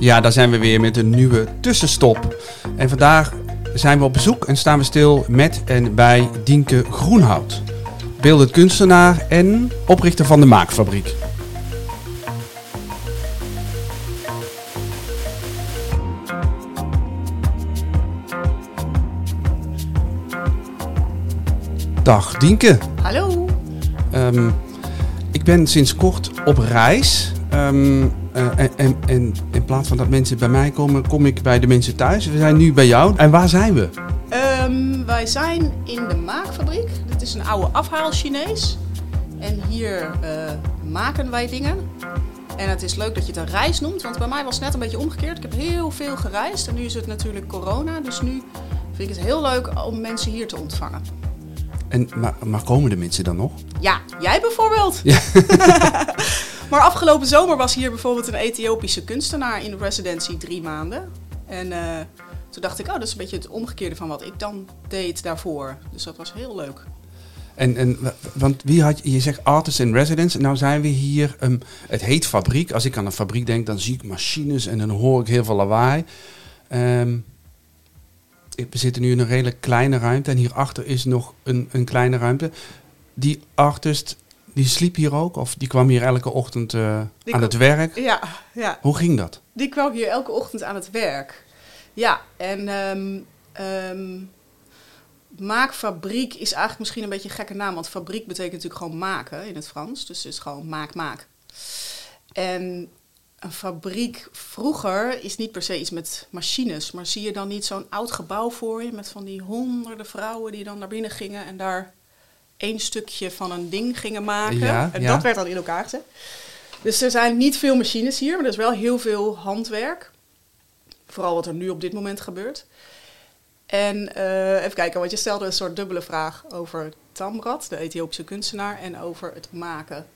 Ja, daar zijn we weer met een nieuwe tussenstop. En vandaag zijn we op bezoek en staan we stil met en bij Dienke Groenhout. Beeldend kunstenaar en oprichter van de Maakfabriek. Dag Dienke. Hallo. Ehm, ik ben sinds kort op reis. Ehm, eh, en, en, en in plaats van dat mensen bij mij komen, kom ik bij de mensen thuis. We zijn nu bij jou. En waar zijn we? Ehm, wij zijn in de maakfabriek. Dit is een oude afhaal Chinees. En hier eh, maken wij dingen. En het is leuk dat je het een reis noemt, want bij mij was het net een beetje omgekeerd. Ik heb heel veel gereisd en nu is het natuurlijk corona. Dus nu vind ik het heel leuk om mensen hier te ontvangen. En, maar, maar komen de mensen dan nog? Ja, jij bijvoorbeeld. Ja. maar afgelopen zomer was hier bijvoorbeeld een Ethiopische kunstenaar in de residency drie maanden. En uh, toen dacht ik, oh, dat is een beetje het omgekeerde van wat ik dan deed daarvoor. Dus dat was heel leuk. En, en want wie had je, je zegt artist in residence. En nou zijn we hier, um, het heet fabriek. Als ik aan een fabriek denk, dan zie ik machines en dan hoor ik heel veel lawaai. Um, we zitten nu in een redelijk kleine ruimte en hierachter is nog een, een kleine ruimte. Die artist, die sliep hier ook? Of die kwam hier elke ochtend uh, aan het werk? Ja, ja. Hoe ging dat? Die kwam hier elke ochtend aan het werk. Ja, en um, um, maakfabriek is eigenlijk misschien een beetje een gekke naam. Want fabriek betekent natuurlijk gewoon maken in het Frans. Dus het is gewoon maak, maak. En een fabriek vroeger is niet per se iets met machines, maar zie je dan niet zo'n oud gebouw voor je met van die honderden vrouwen die dan naar binnen gingen en daar één stukje van een ding gingen maken. Ja, en ja. dat werd dan in elkaar gezet. Dus er zijn niet veel machines hier, maar er is wel heel veel handwerk. Vooral wat er nu op dit moment gebeurt. En uh, even kijken, want je stelde een soort dubbele vraag over Tamrat, de Ethiopische kunstenaar, en over het maken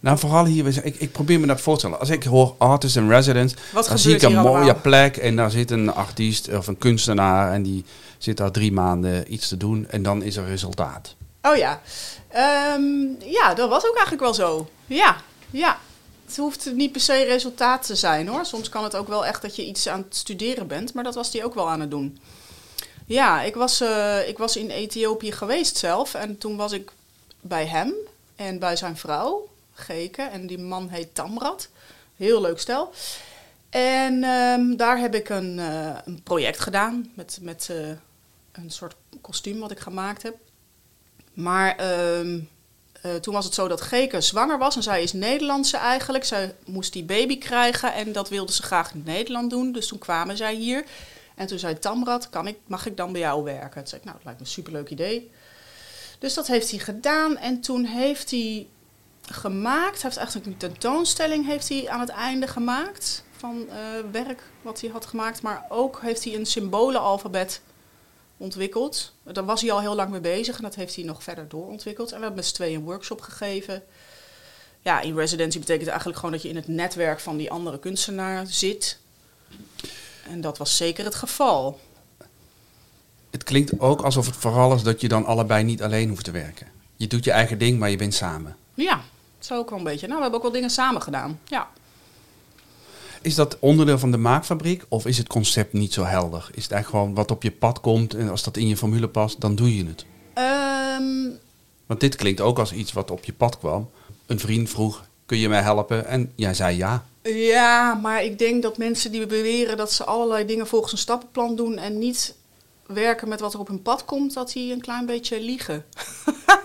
nou, vooral hier, ik, ik probeer me dat voor te stellen. Als ik hoor artist in residence, Wat dan zie ik een mooie allemaal? plek en daar zit een artiest of een kunstenaar en die zit daar drie maanden iets te doen en dan is er resultaat. Oh ja. Um, ja, dat was ook eigenlijk wel zo. Ja, ja. Het hoeft niet per se resultaat te zijn hoor. Soms kan het ook wel echt dat je iets aan het studeren bent, maar dat was die ook wel aan het doen. Ja, ik was, uh, ik was in Ethiopië geweest zelf en toen was ik bij hem en bij zijn vrouw. Geken. En die man heet Tamrat. Heel leuk stel. En um, daar heb ik een, uh, een project gedaan met, met uh, een soort kostuum wat ik gemaakt heb. Maar um, uh, toen was het zo dat Geke zwanger was en zij is Nederlandse eigenlijk. Zij moest die baby krijgen en dat wilde ze graag in Nederland doen. Dus toen kwamen zij hier. En toen zei Tamrat, kan ik, mag ik dan bij jou werken? Toen zei ik, nou, dat lijkt me een superleuk idee. Dus dat heeft hij gedaan en toen heeft hij gemaakt. Hij heeft eigenlijk een tentoonstelling heeft hij aan het einde gemaakt van uh, werk wat hij had gemaakt. Maar ook heeft hij een symbolenalfabet ontwikkeld. Daar was hij al heel lang mee bezig en dat heeft hij nog verder doorontwikkeld. En we hebben met z'n tweeën een workshop gegeven. Ja, in residency betekent eigenlijk gewoon dat je in het netwerk van die andere kunstenaar zit. En dat was zeker het geval. Het klinkt ook alsof het vooral is dat je dan allebei niet alleen hoeft te werken. Je doet je eigen ding, maar je bent samen. Ja, zo ook wel een beetje. Nou, we hebben ook wel dingen samen gedaan. Ja. Is dat onderdeel van de maakfabriek of is het concept niet zo helder? Is het eigenlijk gewoon wat op je pad komt en als dat in je formule past, dan doe je het? Um, Want dit klinkt ook als iets wat op je pad kwam. Een vriend vroeg, kun je mij helpen? En jij zei ja. Ja, maar ik denk dat mensen die beweren dat ze allerlei dingen volgens een stappenplan doen en niet werken met wat er op hun pad komt, dat die een klein beetje liegen.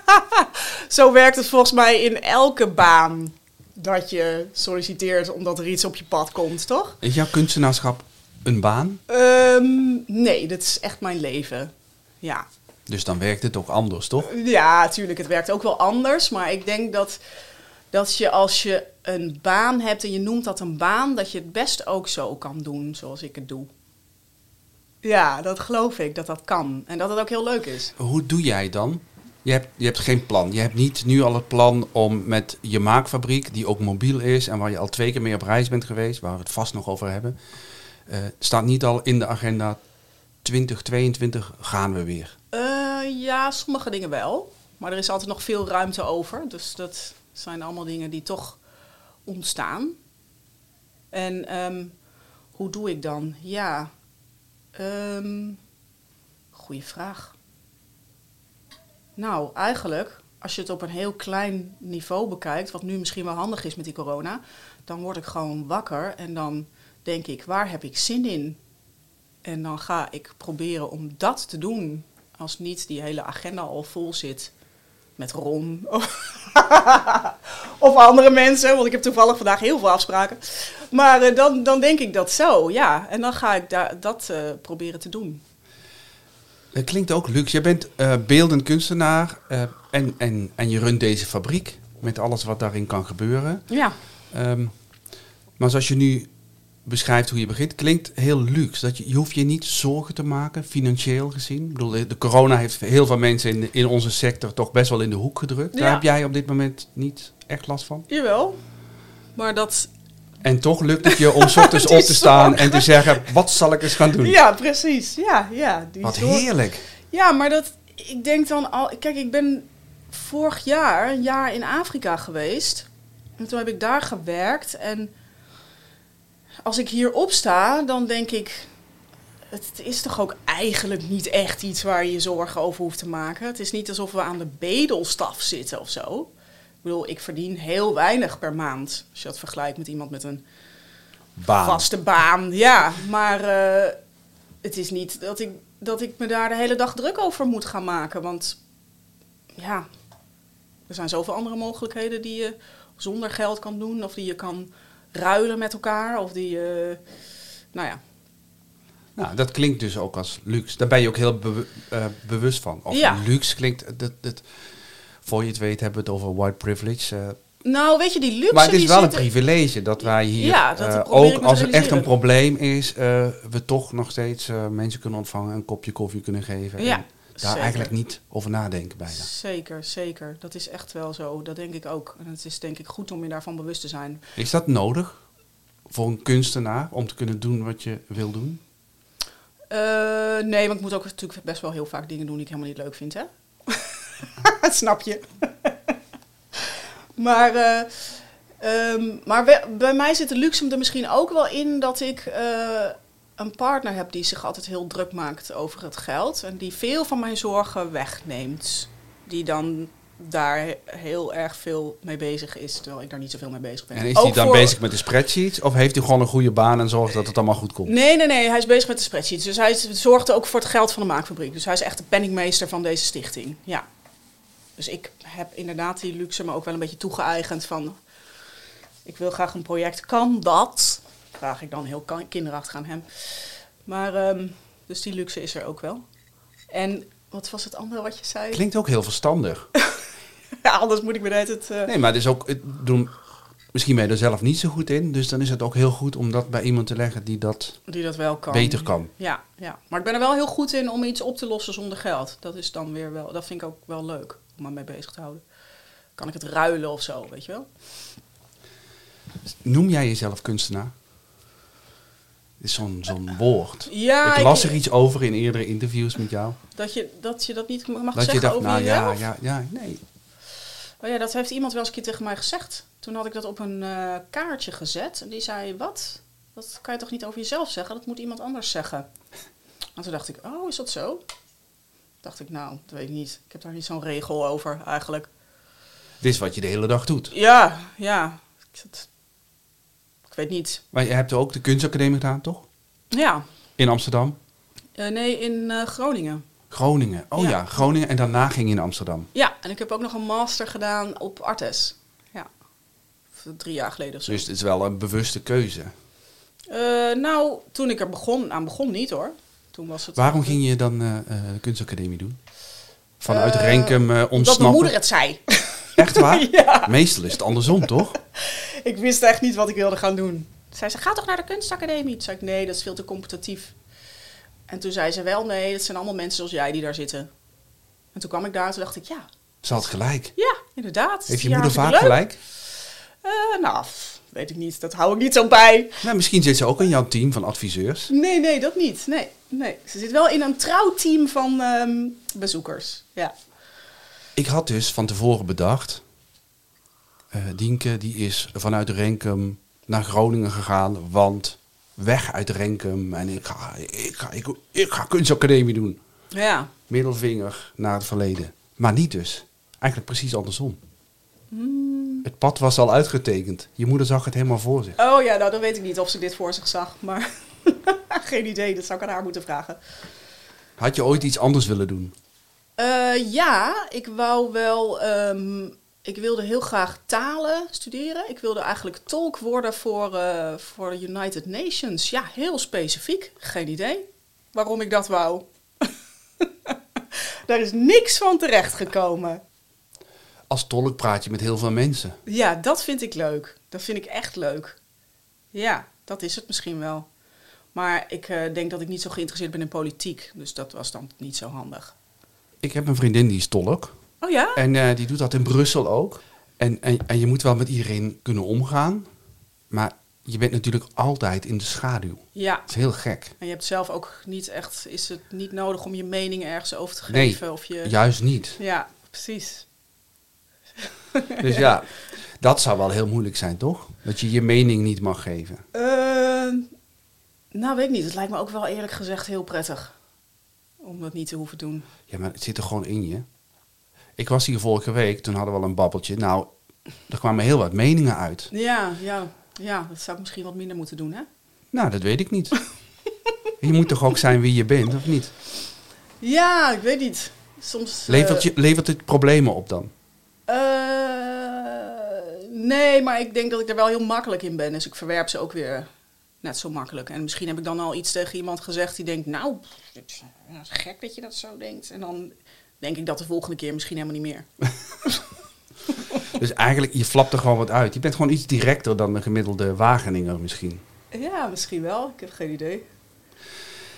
Zo werkt het volgens mij in elke baan dat je solliciteert omdat er iets op je pad komt, toch? Is jouw kunstenaarschap een baan? Um, nee, dat is echt mijn leven. Ja. Dus dan werkt het ook anders, toch? Ja, natuurlijk. Het werkt ook wel anders. Maar ik denk dat, dat je als je een baan hebt en je noemt dat een baan, dat je het best ook zo kan doen zoals ik het doe. Ja, dat geloof ik, dat dat kan. En dat het ook heel leuk is. Hoe doe jij dan? Je hebt, je hebt geen plan. Je hebt niet nu al het plan om met je maakfabriek, die ook mobiel is en waar je al twee keer mee op reis bent geweest, waar we het vast nog over hebben, eh, staat niet al in de agenda 2022 gaan we weer. Eh, ja, sommige dingen wel. Maar er is altijd nog veel ruimte over. Dus dat zijn allemaal dingen die toch ontstaan. En ehm, hoe doe ik dan? Ja, um, goeie vraag. Nou, eigenlijk, als je het op een heel klein niveau bekijkt, wat nu misschien wel handig is met die corona, dan word ik gewoon wakker en dan denk ik, waar heb ik zin in? En dan ga ik proberen om dat te doen. Als niet die hele agenda al vol zit met Ron of andere mensen. Want ik heb toevallig vandaag heel veel afspraken. Maar uh, dan, dan denk ik dat zo, ja. En dan ga ik da dat uh, proberen te doen. Het klinkt ook luxe. Je bent uh, beeldend kunstenaar en, en, en je runt deze fabriek met alles wat daarin kan gebeuren. Ja. Um, maar zoals je nu beschrijft hoe je begint, klinkt heel luxe. Dat je, je hoeft je niet zorgen te maken, financieel gezien. Ik bedoel, de corona heeft heel veel mensen in, in onze sector toch best wel in de hoek gedrukt. Daar heb jij op dit moment niet echt last van? Jawel, maar dat... En toch lukt het je om ochtends op te staan en te zeggen, wat zal ik eens gaan doen? Ja, precies. Ja, ja, die wat heerlijk. Ja, maar dat, ik denk dan al... Kijk, ik ben vorig jaar een jaar in Afrika geweest. En toen heb ik daar gewerkt en als ik hier opsta, dan denk ik, het is toch ook eigenlijk niet echt iets waar je je zorgen over hoeft te maken. Het is niet alsof we aan de bedelstaf zitten of zo. Ik bedoel, ik verdien heel weinig per maand. Als je dat vergelijkt met iemand met een baan. vaste baan. Ja, maar uh, het is niet dat ik, dat ik me daar de hele dag druk over moet gaan maken. Want ja, er zijn zoveel andere mogelijkheden die je zonder geld kan doen. Of die je kan ruilen met elkaar. Of die, uh, nou ja. Nou, dat klinkt dus ook als luxe. Daar ben je ook heel uh, bewust van. Of ja. luxe klinkt, dat, dat, voor je het weet hebben we het over white privilege. Uh, nou, weet je, die luxe. Maar het is wel een privilege dat wij hier ja, dat ook als er echt een probleem is, we toch nog steeds mensen kunnen ontvangen, een kopje koffie kunnen geven. Ja. En daar eigenlijk niet over nadenken bijna. Zeker, zeker. Dat is echt wel zo. Dat denk ik ook. En het is denk ik goed om je daarvan bewust te zijn. Is dat nodig voor een kunstenaar om te kunnen doen wat je wil doen? Uh, nee, want ik moet ook natuurlijk best wel heel vaak dingen doen die ik helemaal niet leuk vind, hè? Snap je? maar, uh, um, maar bij mij zit de luxe er misschien ook wel in dat ik uh, een partner heb die zich altijd heel druk maakt over het geld. En die veel van mijn zorgen wegneemt. Die dan daar heel erg veel mee bezig is, terwijl ik daar niet zoveel mee bezig ben. En is hij dan bezig met de spreadsheets? Of heeft hij gewoon een goede baan en zorgt dat het allemaal goed komt? Nee, nee, nee. Hij is bezig met de spreadsheets. Dus hij zorgt ook voor het geld van de maakfabriek. Dus hij is echt de penningmeester van deze stichting. Ja. Dus ik heb inderdaad die luxe me ook wel een beetje toegeëigend van... Ik wil graag een project. Kan dat? Vraag ik dan heel kinderachtig aan hem. Maar, um, dus die luxe is er ook wel. En wat was het andere wat je zei? Klinkt ook heel verstandig. ja, anders moet ik me het... Uh... Nee, maar het is ook... Het doen, misschien ben je er zelf niet zo goed in. Dus dan is het ook heel goed om dat bij iemand te leggen die dat, die dat wel kan. beter kan. Ja, ja, maar ik ben er wel heel goed in om iets op te lossen zonder geld. Dat is dan weer wel... Dat vind ik ook wel leuk om me mee bezig te houden. Kan ik het ruilen of zo, weet je wel? Noem jij jezelf kunstenaar? Is zo'n zo'n woord. Ja, ik las er iets over in eerdere interviews met jou. Dat je dat, je dat niet mag dat zeggen je dacht, over nou, jezelf? Ja, ja, ja, nee. Oh ja, dat heeft iemand wel eens een keer tegen mij gezegd. Toen had ik dat op een uh, kaartje gezet. En die zei, wat? Dat kan je toch niet over jezelf zeggen? Dat moet iemand anders zeggen. En toen dacht ik, oh, is dat zo? Dacht ik, nou, dat weet ik niet. Ik heb daar niet zo'n regel over, eigenlijk. Dit is wat je de hele dag doet. Ja, ja. Ik weet niet. Maar je hebt ook de kunstacademie gedaan, toch? Ja. In Amsterdam? Uh, nee, in uh, Groningen. Groningen, oh ja. Groningen. En daarna ging je in Amsterdam? Ja, en ik heb ook nog een master gedaan op Artes. Ja, drie jaar geleden of zo. Dus het is wel een bewuste keuze? Uh, nou, toen ik er begon, aan begon niet hoor. Toen was het Waarom ging je dan de kunstacademie doen? Vanuit Renkum ontsnappen? Dat mijn moeder het zei. Echt waar? ja. Meestal is het andersom, toch? ik wist echt niet wat ik wilde gaan doen. Zei ze, ga toch naar de kunstacademie? Toen zei ik, nee, dat is veel te competitief. En toen zei ze wel, nee, dat zijn allemaal mensen zoals jij die daar zitten. En toen kwam ik daar en toen dacht ik, ja, Ze had gelijk. ja, inderdaad. Heeft je Ja, moeder vaak leuk. gelijk? Eh, nou, weet ik niet. Dat hou ik niet zo bij. Nou, misschien zit ze ook in jouw team van adviseurs. Nee, nee, dat niet. Nee, nee. Ze zit wel in een trouw team van ehm, bezoekers. Ja. Ik had dus van tevoren bedacht... eh Dienke die is vanuit Renkum naar Groningen gegaan, want weg uit Renkum. En ik ga, ik ga, ik, ik ga kunstacademie doen. Ja. Middelvinger naar het verleden. Maar niet dus. Eigenlijk precies andersom. Het pad was al uitgetekend. Je moeder zag het helemaal voor zich. Oh ja, nou dan weet ik niet of ze dit voor zich zag. Maar geen idee, dat zou ik aan haar moeten vragen. Had je ooit iets anders willen doen? Eh, ja, ik wou wel. ehm, ik wilde heel graag talen studeren. Ik wilde eigenlijk tolk worden voor, eh, voor de United Nations. Ja, heel specifiek. Geen idee waarom ik dat wou. Daar is niks van terechtgekomen. Als tolk praat je met heel veel mensen. Ja, dat vind ik leuk. Dat vind ik echt leuk. Ja, dat is het misschien wel. Maar ik eh, denk dat ik niet zo geïnteresseerd ben in politiek. Dus dat was dan niet zo handig. Ik heb een vriendin die is tolk. Oh ja? En eh, die doet dat in Brussel ook. En, en, en je moet wel met iedereen kunnen omgaan. Maar je bent natuurlijk altijd in de schaduw. Ja. Dat is heel gek. En je hebt zelf ook niet echt, is het niet nodig om je mening ergens over te Nee, geven? Of je... Juist niet. Ja, precies. Dus ja, dat zou wel heel moeilijk zijn, toch? Dat je je mening niet mag geven. Eh, nou, weet ik niet. Het lijkt me ook wel eerlijk gezegd heel prettig. Om dat niet te hoeven doen. Ja, maar het zit er gewoon in je. Ik was hier vorige week, toen hadden we al een babbeltje. Nou, er kwamen heel wat meningen uit. Ja, ja, ja, dat zou ik misschien wat minder moeten doen, hè? Nou, dat weet ik niet. je moet toch ook zijn wie je bent, of niet? Ja, ik weet niet. Soms... Levert, eh, je, levert het problemen op dan? eh, nee, maar ik denk dat ik er wel heel makkelijk in ben. Dus ik verwerp ze ook weer net zo makkelijk. En misschien heb ik dan al iets tegen iemand gezegd die denkt... Nou, het is gek dat je dat zo denkt. En dan denk ik dat de volgende keer misschien helemaal niet meer. Dus eigenlijk, je flapt er gewoon wat uit. Je bent gewoon iets directer dan de gemiddelde Wageninger misschien. Ja, misschien wel. Ik heb geen idee.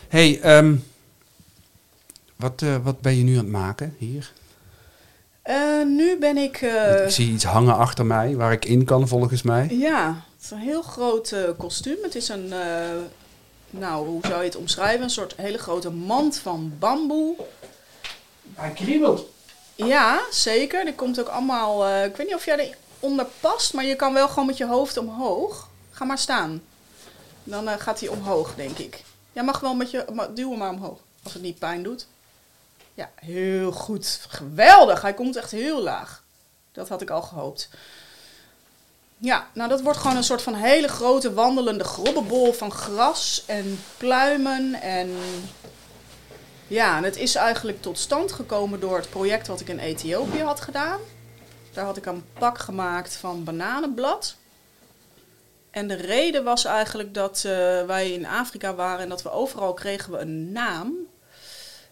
hey, ehm, wat, eh, wat ben je nu aan het maken hier? Eh, nu ben ik... eh, ik zie iets hangen achter mij, waar ik in kan volgens mij. Ja, het is een heel groot eh, kostuum. Het is een, eh, nou, hoe zou je het omschrijven? Een soort hele grote mand van bamboe. Hij kriebelt. Ja, zeker. Er komt ook allemaal, eh, ik weet niet of jij eronder past, maar je kan wel gewoon met je hoofd omhoog. Ga maar staan. Dan gaat hij omhoog, denk ik. Jij mag wel met je, maar duw hem maar omhoog, als het niet pijn doet. Ja, heel goed. Geweldig. Hij komt echt heel laag. Dat had ik al gehoopt. Ja, nou dat wordt gewoon een soort van hele grote wandelende grobbebol van gras en pluimen. En ja, en het is eigenlijk tot stand gekomen door het project wat ik in Ethiopië had gedaan. Daar had ik een pak gemaakt van bananenblad. En de reden was eigenlijk dat eh, wij in Afrika waren en dat we overal kregen we een naam.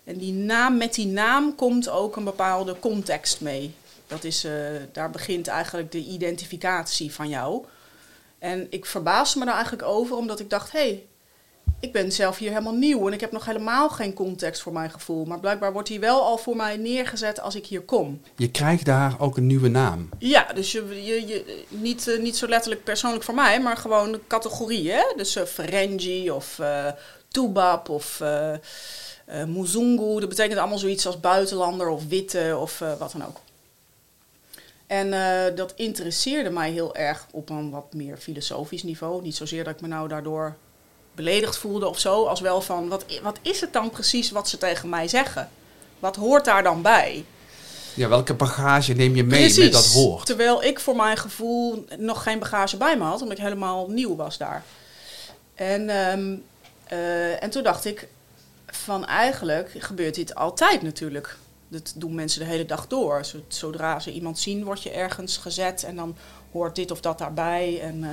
En die naam, met die naam komt ook een bepaalde context mee. Dat is, eh, daar begint eigenlijk de identificatie van jou. En ik verbaasde me daar eigenlijk over, omdat ik dacht: hé, hey, ik ben zelf hier helemaal nieuw en ik heb nog helemaal geen context voor mijn gevoel. Maar blijkbaar wordt die wel al voor mij neergezet als ik hier kom. Je krijgt daar ook een nieuwe naam. Ja, dus je, je, je, niet, eh, niet zo letterlijk persoonlijk voor mij, maar gewoon categorie. Hè? Dus eh Ferengi of eh Toebab of eh, Muzungu. Dat betekent allemaal zoiets als buitenlander of witte of wat dan ook. En eh, dat interesseerde mij heel erg op een wat meer filosofisch niveau. Niet zozeer dat ik me nou daardoor beledigd voelde of zo, als wel van wat, wat is het dan precies wat ze tegen mij zeggen? Wat hoort daar dan bij? Ja, welke bagage neem je mee met dat woord? Terwijl ik voor mijn gevoel nog geen bagage bij me had, omdat ik helemaal nieuw was daar. En, ehm, eh, en toen dacht ik, van eigenlijk gebeurt dit altijd natuurlijk. Dat doen mensen de hele dag door. Zo- Zodra ze iemand zien, word je ergens gezet en dan hoort dit of dat daarbij. En, eh,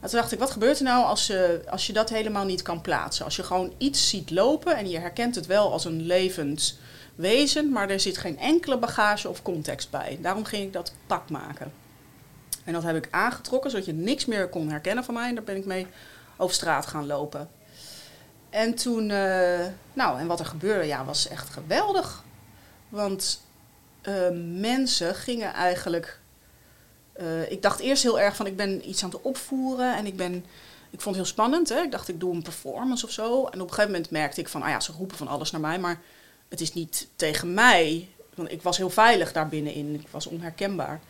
en toen dacht ik, wat gebeurt er nou als je, als je dat helemaal niet kan plaatsen? Als je gewoon iets ziet lopen en je herkent het wel als een levend wezen, maar er zit geen enkele bagage of context bij. Daarom ging ik dat pak maken. En dat heb ik aangetrokken, zodat je niks meer kon herkennen van mij. En daar ben ik mee over straat gaan lopen. En toen, eh, nou, en wat er gebeurde, ja, was echt geweldig. Want eh, mensen gingen eigenlijk. eh, ik dacht eerst heel erg van ik ben iets aan het opvoeren en ik ben. Ik vond het heel spannend. Hè? Ik dacht ik doe een performance of zo. En op een gegeven moment merkte ik van, ah ja, ze roepen van alles naar mij, maar het is niet tegen mij. Want ik was heel veilig daar binnenin. Ik was onherkenbaar.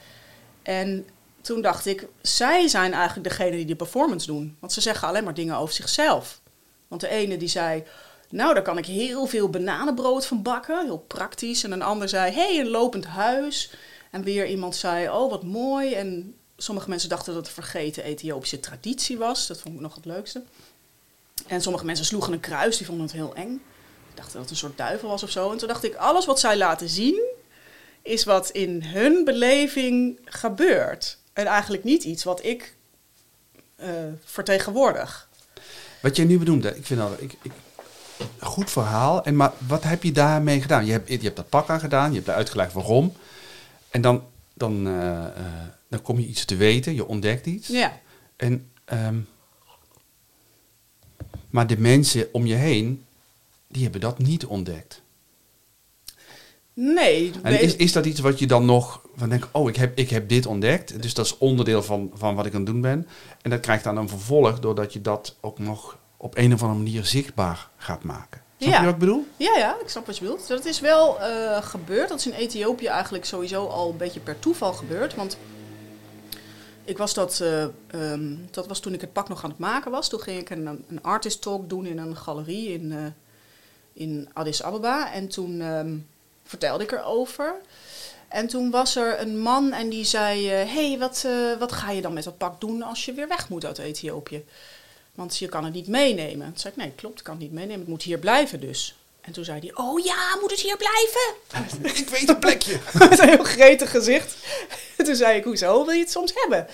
En toen dacht ik, zij zijn eigenlijk degene die de performance doen. Want ze zeggen alleen maar dingen over zichzelf. Want de ene die zei, nou daar kan ik heel veel bananenbrood van bakken. Heel praktisch. En een ander zei, hey, een lopend huis. En weer iemand zei, oh wat mooi. En sommige mensen dachten dat het vergeten Ethiopische traditie was. Dat vond ik nog het leukste. En sommige mensen sloegen een kruis, die vonden het heel eng. Dachten dat het een soort duivel was of zo. En toen dacht ik, alles wat zij laten zien, is wat in hun beleving gebeurt. En eigenlijk niet iets wat ik eh, vertegenwoordig. Wat jij nu benoemde, ik vind dat ik, ik, goed verhaal. En maar wat heb je daarmee gedaan? Je hebt, je hebt dat pak aan gedaan, je hebt uitgelegd waarom. En dan, dan, eh, eh, dan kom je iets te weten, je ontdekt iets. Ja. En, ehm, maar de mensen om je heen, die hebben dat niet ontdekt. Nee. En is, is dat iets wat je dan nog van denkt, oh, ik heb, ik heb dit ontdekt. Dus dat is onderdeel van, van wat ik aan het doen ben. En dat krijgt dan een vervolg doordat je dat ook nog op een of andere manier zichtbaar gaat maken. Snap Ja. je wat ik bedoel? Ja, ja, ik snap wat je bedoelt. Dat is wel eh, gebeurd. Dat is in Ethiopië eigenlijk sowieso al een beetje per toeval gebeurd. Want ik was dat, eh, ehm, dat was toen ik het pak nog aan het maken was. Toen ging ik een, een artist talk doen in een galerie in, eh, in Addis Ababa. En toen ehm, vertelde ik erover. En toen was er een man en die zei: Hé, hey, wat, wat ga je dan met dat pak doen als je weer weg moet uit Ethiopië? Want je kan het niet meenemen. Toen zei ik, nee, klopt, ik kan het niet meenemen. Het moet hier blijven dus. En toen zei hij, oh ja, moet het hier blijven? ik weet een plekje. Met een heel gretig gezicht. En toen zei ik, hoezo, wil je het soms hebben?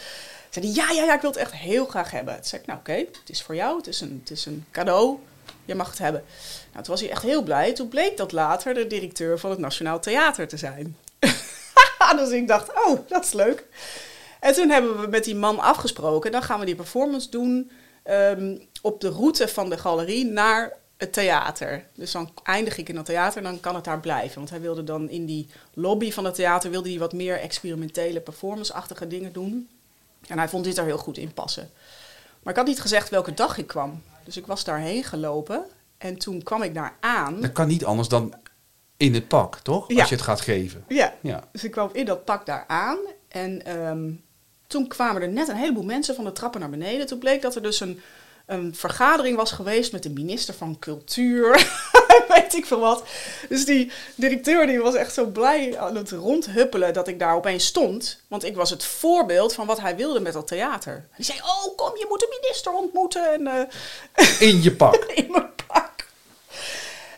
Toen zei hij, ja, ja, ja, ik wil het echt heel graag hebben. Toen zei ik, nou oké, het is voor jou, het is, een, het is een cadeau. Je mag het hebben. Nou, toen was hij echt heel blij. Toen bleek dat later de directeur van het Nationaal Theater te zijn. dus ik dacht, oh, dat is leuk. En toen hebben we met die man afgesproken, dan gaan we die performance doen ehm, op de route van de galerie naar het theater. Dus dan eindig ik in dat theater en dan kan het daar blijven. Want hij wilde dan in die lobby van het theater wilde hij wat meer experimentele performance-achtige dingen doen. En hij vond dit er heel goed in passen. Maar ik had niet gezegd welke dag ik kwam. Dus ik was daarheen gelopen en toen kwam ik daar aan. Dat kan niet anders dan in het pak, toch? Ja. Als je het gaat geven. Ja, Ja. dus ik kwam in dat pak daar aan. En ehm, toen kwamen er net een heleboel mensen van de trappen naar beneden. Toen bleek dat er dus een, een vergadering was geweest met de minister van Cultuur. Weet ik veel wat. Dus die directeur die was echt zo blij aan het rondhuppelen dat ik daar opeens stond. Want ik was het voorbeeld van wat hij wilde met dat theater. Die zei, oh kom, je moet de minister ontmoeten. En, eh, In je pak. in mijn pak.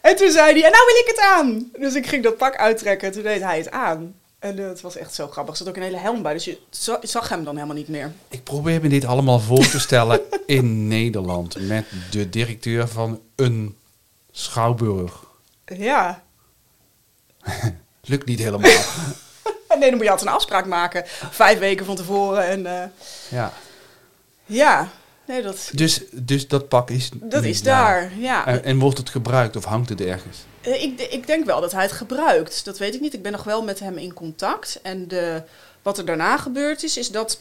En toen zei hij, en nou wil ik het aan. Dus ik ging dat pak uittrekken en toen deed hij het aan. En eh, het was echt zo grappig. Er zat ook een hele helm bij, dus je za- zag hem dan helemaal niet meer. Ik probeer me dit allemaal voor te stellen in Nederland. Met de directeur van een schouwburg. Ja. Lukt niet helemaal. Nee, dan moet je altijd een afspraak maken. Vijf weken van tevoren. En eh, Ja. ja, nee, dat, Dus, dus dat pak is. dat is daar. Ja. En, en wordt het gebruikt of hangt het ergens? Eh, ik, ik denk wel dat hij het gebruikt. Dat weet ik niet. Ik ben nog wel met hem in contact. En de, wat er daarna gebeurd is, is dat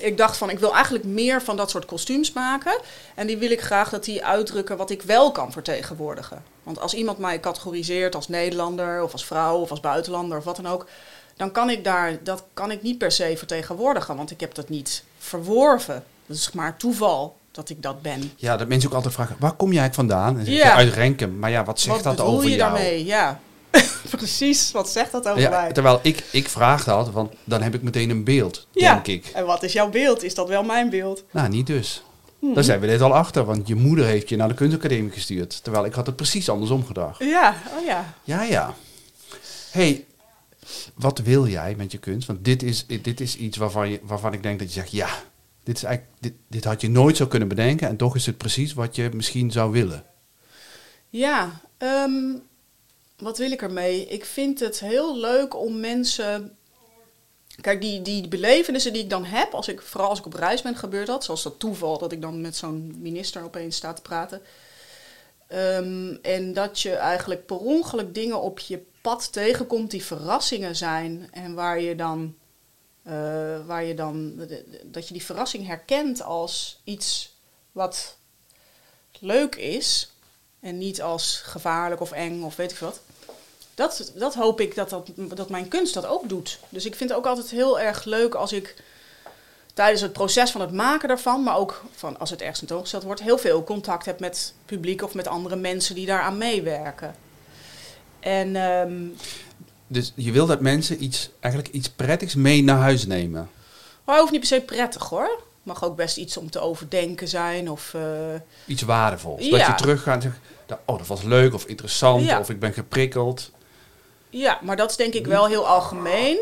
ik dacht van ik wil eigenlijk meer van dat soort kostuums maken. En die wil ik graag dat die uitdrukken wat ik wel kan vertegenwoordigen. Want als iemand mij categoriseert als Nederlander of als vrouw of als buitenlander of wat dan ook. Dan kan ik daar, dat kan ik niet per se vertegenwoordigen. Want ik heb dat niet verworven. Dat is maar toeval dat ik dat ben. Ja, dat mensen ook altijd vragen: waar kom jij vandaan? En dan Ja. uit Renken. Maar ja, wat zegt wat dat over je jou? daarmee? Ja, precies. Wat zegt dat over Ja, mij? terwijl ik, ik vraag dat, want dan heb ik meteen een beeld, Ja. denk ik. En wat is jouw beeld? Is dat wel mijn beeld? Nou, niet dus. Mhm. Daar zijn we dit al achter, want je moeder heeft je naar de kunstacademie gestuurd. Terwijl ik had het precies andersom gedacht. Ja, oh ja. Ja, ja. hey, wat wil jij met je kunst? Want dit is, dit is iets waarvan, je, waarvan ik denk dat je zegt, ja, dit, is eigenlijk, dit, dit had je nooit zo kunnen bedenken. En toch is het precies wat je misschien zou willen. Ja, ehm, wat wil ik ermee? Ik vind het heel leuk om mensen. Kijk, die, die belevenissen die ik dan heb, als ik, vooral als ik op reis ben, gebeurt dat. Zoals dat toeval dat ik dan met zo'n minister opeens sta te praten. Ehm, en dat je eigenlijk per ongeluk dingen op je pad tegenkomt die verrassingen zijn en waar je dan, waar je dan dat je die verrassing herkent als iets wat leuk is en niet als gevaarlijk of eng of weet ik wat. Dat, dat hoop ik dat, dat, dat mijn kunst dat ook doet. Dus ik vind het ook altijd heel erg leuk als ik tijdens het proces van het maken daarvan, maar ook van als het ergens tentoongesteld wordt, heel veel contact heb met publiek of met andere mensen die daaraan meewerken. En, ehm, dus je wil dat mensen iets, eigenlijk iets prettigs mee naar huis nemen? Maar hoeft niet per se prettig hoor. Mag ook best iets om te overdenken zijn of... Uh, iets waardevols. Dat je teruggaat en zegt, oh dat was leuk of interessant of ik ben geprikkeld. Ja, maar dat is denk ik wel heel algemeen.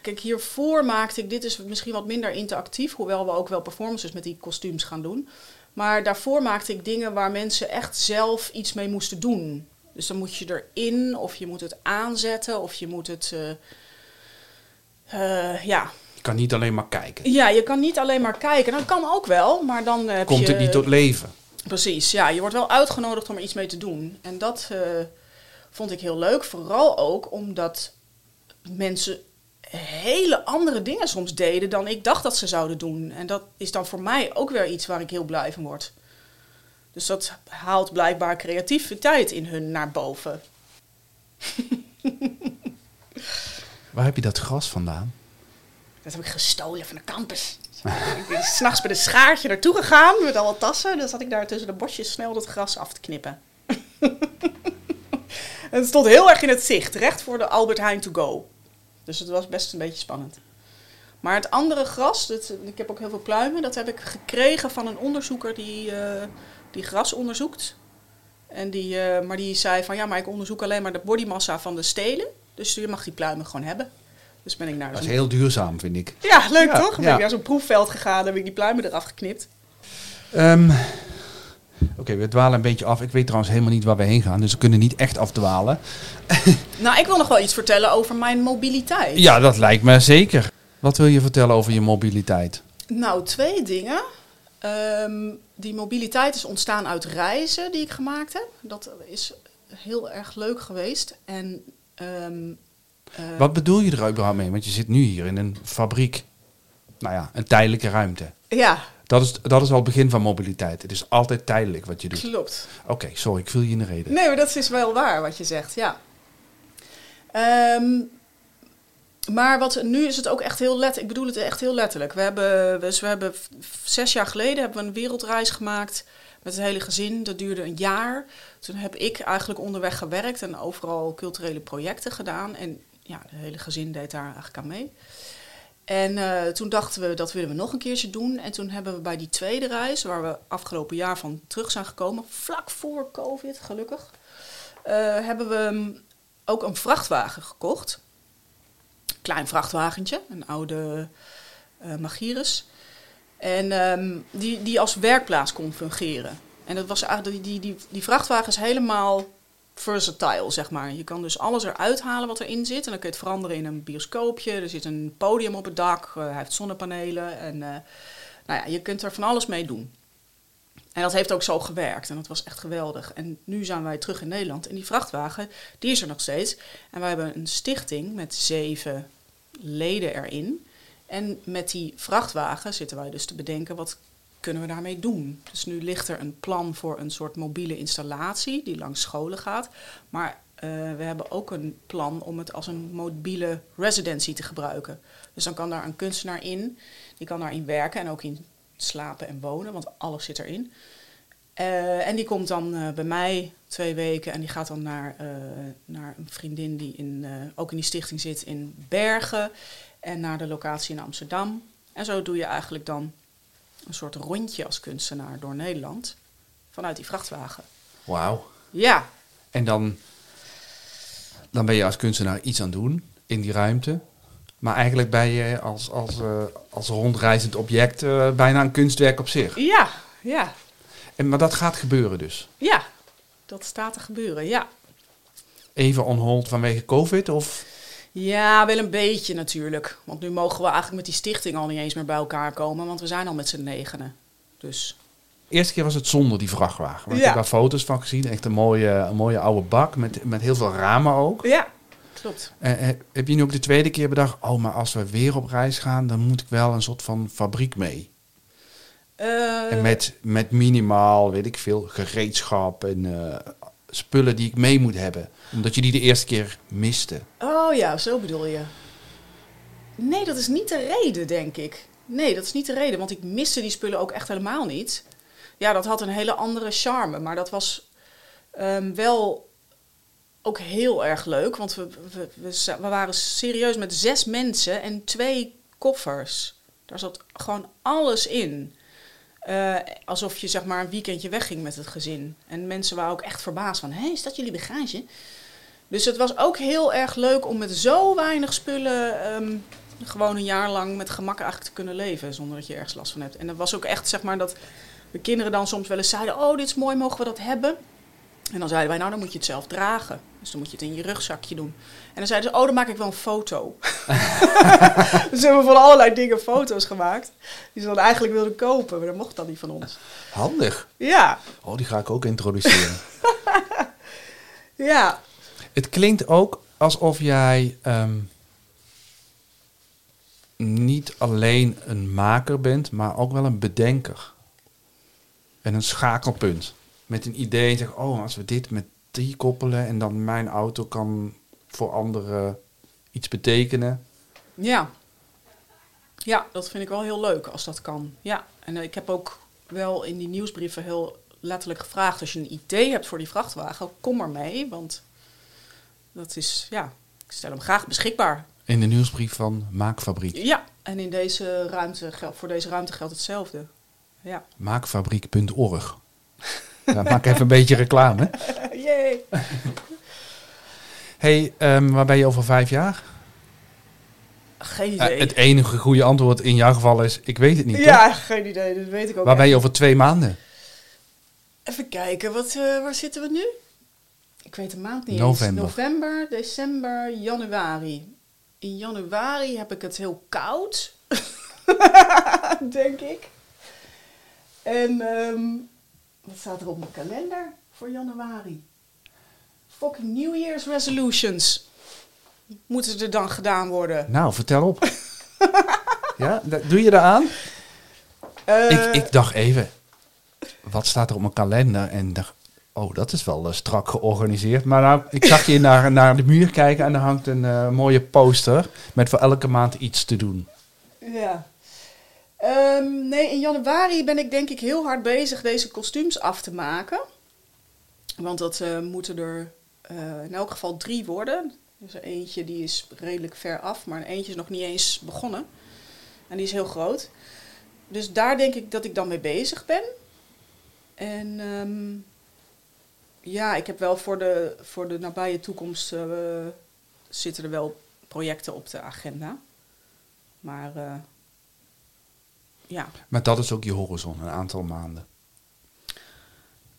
Kijk, hiervoor maakte ik, dit is misschien wat minder interactief, hoewel we ook wel performances met die kostuums gaan doen. Maar daarvoor maakte ik dingen waar mensen echt zelf iets mee moesten doen. Dus dan moet je erin, of je moet het aanzetten, of je moet het. Uh, uh, ja. Je kan niet alleen maar kijken. Ja, je kan niet alleen maar kijken. Dat kan ook wel, maar dan heb Komt het niet tot leven. Precies, ja. Je wordt wel uitgenodigd om er iets mee te doen. En dat uh, vond ik heel leuk. Vooral ook omdat mensen hele andere dingen soms deden dan ik dacht dat ze zouden doen. En dat is dan voor mij ook weer iets waar ik heel blij van word. Dus dat haalt blijkbaar creativiteit in hun naar boven. Waar heb je dat gras vandaan? Dat heb ik gestolen van de campus. ik ben s'nachts met een schaartje naartoe gegaan met alle tassen. Dan zat ik daar tussen de bosjes snel dat gras af te knippen. en het stond heel erg in het zicht, recht voor de Albert Heijn to go. Dus het was best een beetje spannend. Maar het andere gras, dat, ik heb ook heel veel pluimen, dat heb ik gekregen van een onderzoeker die, uh, die gras onderzoekt. En die, uh, maar die zei van ja, maar ik onderzoek alleen maar de bodymassa van de stelen. Dus je mag die pluimen gewoon hebben. Dus ben ik naar. Dat is heel duurzaam, vind ik. Ja, leuk toch? Dan ben ik naar zo'n proefveld gegaan, heb ik die pluimen eraf geknipt. Um, Oké, we dwalen een beetje af. Ik weet trouwens helemaal niet waar we heen gaan, dus we kunnen niet echt afdwalen. nou, ik wil nog wel iets vertellen over mijn mobiliteit. Ja, dat lijkt me zeker. Wat wil je vertellen over je mobiliteit? Nou, twee dingen. Ehm, die mobiliteit is ontstaan uit reizen die ik gemaakt heb. Dat is heel erg leuk geweest. En, ehm, eh, Wat bedoel je er überhaupt mee? Want je zit nu hier in een fabriek. Nou ja, een tijdelijke ruimte. Ja, dat is, dat is al het begin van mobiliteit. Het is altijd tijdelijk wat je doet. Klopt. Oké, sorry, ik viel je in de reden. Nee, maar dat is wel waar wat je zegt, ja. Um, maar wat, nu is het ook echt heel letterlijk. Ik bedoel het echt heel letterlijk. We hebben, dus we hebben zes jaar geleden hebben we een wereldreis gemaakt met het hele gezin. Dat duurde een jaar. Toen heb ik eigenlijk onderweg gewerkt en overal culturele projecten gedaan. En ja, het hele gezin deed daar eigenlijk aan mee. En uh, toen dachten we, dat willen we nog een keertje doen. En toen hebben we bij die tweede reis, waar we afgelopen jaar van terug zijn gekomen, vlak voor COVID gelukkig, uh, hebben we ook een vrachtwagen gekocht. Klein vrachtwagentje, een oude uh, Magirus. En um, die, die als werkplaats kon fungeren. En dat was eigenlijk, die, die, die, vrachtwagen is helemaal versatile, zeg maar. Je kan dus alles eruit halen wat erin zit. En dan kun je het veranderen in een bioscoopje. Er zit een podium op het dak. Uh, hij heeft zonnepanelen. En uh, nou ja, je kunt er van alles mee doen. En dat heeft ook zo gewerkt. En dat was echt geweldig. En nu zijn wij terug in Nederland. En die vrachtwagen, die is er nog steeds. En wij hebben een stichting met zeven leden erin. En met die vrachtwagen zitten wij dus te bedenken... wat kunnen we daarmee doen? Dus nu ligt er een plan voor een soort mobiele installatie die langs scholen gaat. Maar uh, we hebben ook een plan om het als een mobiele residency te gebruiken. Dus dan kan daar een kunstenaar in, die kan daarin werken en ook in slapen en wonen, want alles zit erin. Uh, en die komt dan uh, bij mij twee weken en die gaat dan naar, naar een vriendin die in, ook in die stichting zit in Bergen en naar de locatie in Amsterdam. En zo doe je eigenlijk dan een soort rondje als kunstenaar door Nederland vanuit die vrachtwagen. Wauw. Ja. En dan, dan ben je als kunstenaar iets aan het doen in die ruimte. Maar eigenlijk ben je als, als, uh, als rondreizend object uh, bijna een kunstwerk op zich. Ja, ja. En, maar dat gaat gebeuren dus? Ja, dat staat te gebeuren, ja. Even on hold vanwege COVID of... Ja, wel een beetje natuurlijk. Want nu mogen we eigenlijk met die stichting al niet eens meer bij elkaar komen, want we zijn al met z'n negenen. Dus. De eerste keer was het zonder die vrachtwagen. Maar ja. Ik heb daar foto's van gezien. Echt een mooie, een mooie oude bak met, met heel veel ramen ook. Ja. Klopt. Eh, heb je nu ook de tweede keer bedacht, oh, maar als we weer op reis gaan, dan moet ik wel een soort van fabriek mee. Eh, En met, met minimaal, weet ik veel, gereedschap en spullen die ik mee moet hebben. Omdat je die de eerste keer miste. Oh ja, zo bedoel je. Nee, dat is niet de reden, denk ik. Nee, dat is niet de reden, want ik miste die spullen ook echt helemaal niet. Ja, dat had een hele andere charme, maar dat was ehm, wel ook heel erg leuk. Want we, we, we, waren serieus met zes mensen en twee koffers. Daar zat gewoon alles in. Eh, alsof je zeg maar een weekendje wegging met het gezin. En mensen waren ook echt verbaasd van, hé, is dat jullie bagage? Dus het was ook heel erg leuk om met zo weinig spullen ehm, gewoon een jaar lang met gemak eigenlijk te kunnen leven. Zonder dat je ergens last van hebt. En dat was ook echt zeg maar dat de kinderen dan soms wel eens zeiden, oh dit is mooi, mogen we dat hebben? En dan zeiden wij, nou dan moet je het zelf dragen. Dus dan moet je het in je rugzakje doen. En dan zeiden ze, oh dan maak ik wel een foto. dus we hebben van allerlei dingen foto's gemaakt. Die ze dan eigenlijk wilden kopen, maar dat mocht dan niet van ons. Handig. Ja, Oh, die ga ik ook introduceren. ja. Het klinkt ook alsof jij ehm, niet alleen een maker bent, maar ook wel een bedenker. En een schakelpunt. Met een idee, zeg, oh, als we dit met die koppelen en dan mijn auto kan voor anderen iets betekenen. Ja. Ja, dat vind ik wel heel leuk als dat kan. Ja, en eh, ik heb ook wel in die nieuwsbrieven heel letterlijk gevraagd... als je een idee hebt voor die vrachtwagen, kom er mee. Want dat is, ja, ik stel hem graag beschikbaar. In de nieuwsbrief van Maakfabriek. Ja, en in deze ruimte, voor deze ruimte geldt hetzelfde. Ja. Maakfabriek.org. Ja, maak even een beetje reclame. Yay! hey, ehm, waar ben je over vijf jaar? Geen Eh, idee. het enige goede antwoord in jouw geval is, ik weet het niet. toch? ja, geen idee. Dat weet ik ook Waar ben je over twee maanden? Even kijken, wat, eh, waar zitten we nu? Ik weet de maand niet November. eens. November, december, januari. In januari heb ik het heel koud. Denk ik. En ehm, wat staat er op mijn kalender voor januari? Fucking New Year's resolutions. Moeten er dan gedaan worden? Nou, vertel op. ja, doe je eraan? Eh, ik, ik dacht even, wat staat er op mijn kalender? En dacht, oh, dat is wel eh, strak georganiseerd. Maar nou, ik zag je naar, naar de muur kijken en er hangt een eh, mooie poster met voor elke maand iets te doen. Ja. Ehm, nee, in januari ben ik denk ik heel hard bezig deze kostuums af te maken. Want dat eh, moeten er eh, in elk geval drie worden. Dus er eentje die is redelijk ver af, maar een eentje is nog niet eens begonnen. En die is heel groot. Dus daar denk ik dat ik dan mee bezig ben. En ehm, ja, ik heb wel voor de, voor de nabije toekomst eh, zitten er wel projecten op de agenda. Maar ja. Maar dat is ook je horizon, een aantal maanden.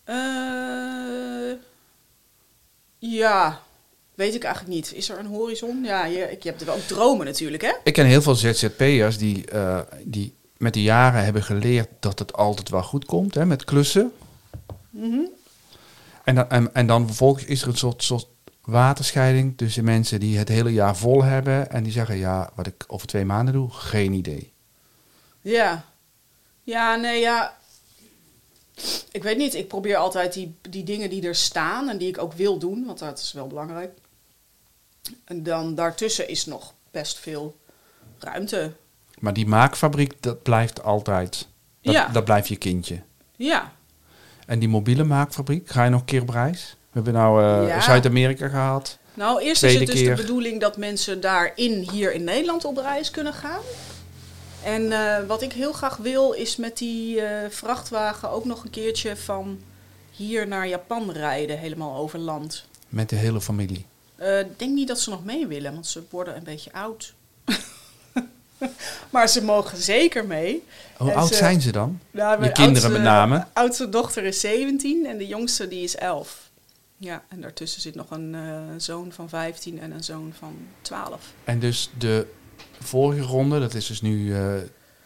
Eh, ja, weet ik eigenlijk niet. Is er een horizon? Ja, je, ik, je hebt er wel dromen natuurlijk, hè? Ik ken heel veel ZZP'ers die, eh, die met de jaren hebben geleerd dat het altijd wel goed komt hè, met klussen. Mhm. En dan, en, en dan vervolgens is er een soort, soort waterscheiding tussen mensen die het hele jaar vol hebben en die zeggen, ja, wat ik over twee maanden doe, geen idee. Ja. Ja, nee, ja. Ik weet niet. Ik probeer altijd die, die dingen die er staan en die ik ook wil doen, want dat is wel belangrijk. En dan daartussen is nog best veel ruimte. Maar die maakfabriek, dat blijft altijd, dat, Ja. dat blijft je kindje. Ja. En die mobiele maakfabriek, ga je nog een keer op reis? We hebben nou eh, Ja. Zuid-Amerika gehad. Nou, eerst is het dus keer. de bedoeling dat mensen daarin hier in Nederland op reis kunnen gaan. En eh, wat ik heel graag wil, is met die eh, vrachtwagen ook nog een keertje van hier naar Japan rijden, helemaal over land. Met de hele familie. Eh, Ik denk niet dat ze nog mee willen, want ze worden een beetje oud. maar ze mogen zeker mee. Hoe En oud ze- zijn ze dan? Nou, mijn kinderen oudste- met name? oudste dochter is 17 en de jongste die is 11. Ja, en daartussen zit nog een zoon van 15 en een zoon van 12. En dus de vorige ronde, dat is dus nu eh,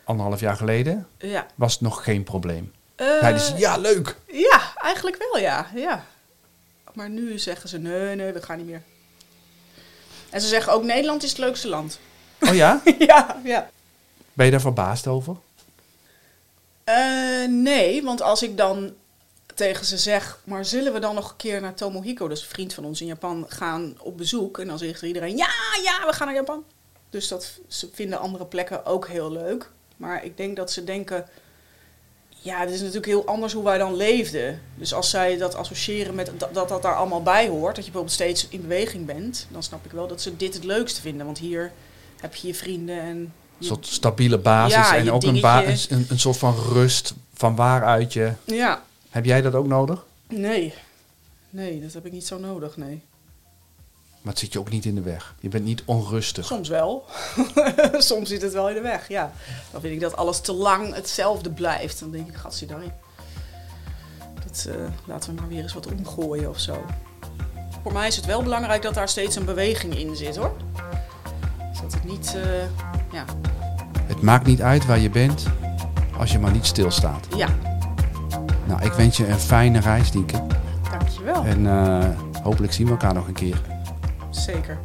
anderhalf jaar geleden, Ja. was het nog geen probleem. Eh, ze, ja, leuk. ja, eigenlijk wel, ja. ja. Maar nu zeggen ze, nee, nee, we gaan niet meer. En ze zeggen ook Nederland is het leukste land. Oh ja? ja, ja. Ben je daar verbaasd over? Eh, nee, want als ik dan tegen ze zeg, maar zullen we dan nog een keer naar Tomohiko, dus een vriend van ons in Japan, gaan op bezoek? En dan zegt iedereen, ja, ja, we gaan naar Japan. Dus dat ze vinden andere plekken ook heel leuk. Maar ik denk dat ze denken, ja, het is natuurlijk heel anders hoe wij dan leefden. Dus als zij dat associëren met dat dat, dat daar allemaal bij hoort, dat je bijvoorbeeld steeds in beweging bent, dan snap ik wel dat ze dit het leukste vinden. Want hier heb je je vrienden en Een soort stabiele basis Ja, en ook een, een soort van rust van waaruit je... Ja, Heb jij dat ook nodig? nee. Nee, dat heb ik niet zo nodig, nee. Maar het zit je ook niet in de weg. Je bent niet onrustig. Soms wel. Soms zit het wel in de weg, ja. Dan vind ik dat alles te lang hetzelfde blijft. Dan denk ik, gadverdamme. Dat eh, laten we maar weer eens wat omgooien of zo. Voor mij is het wel belangrijk dat daar steeds een beweging in zit, hoor. Dat het niet, eh, ja, Het maakt niet uit waar je bent, als je maar niet stilstaat. ja, Nou, ik wens je een fijne reis, Dieke. dankjewel. En eh, hopelijk zien we elkaar nog een keer. Zeker.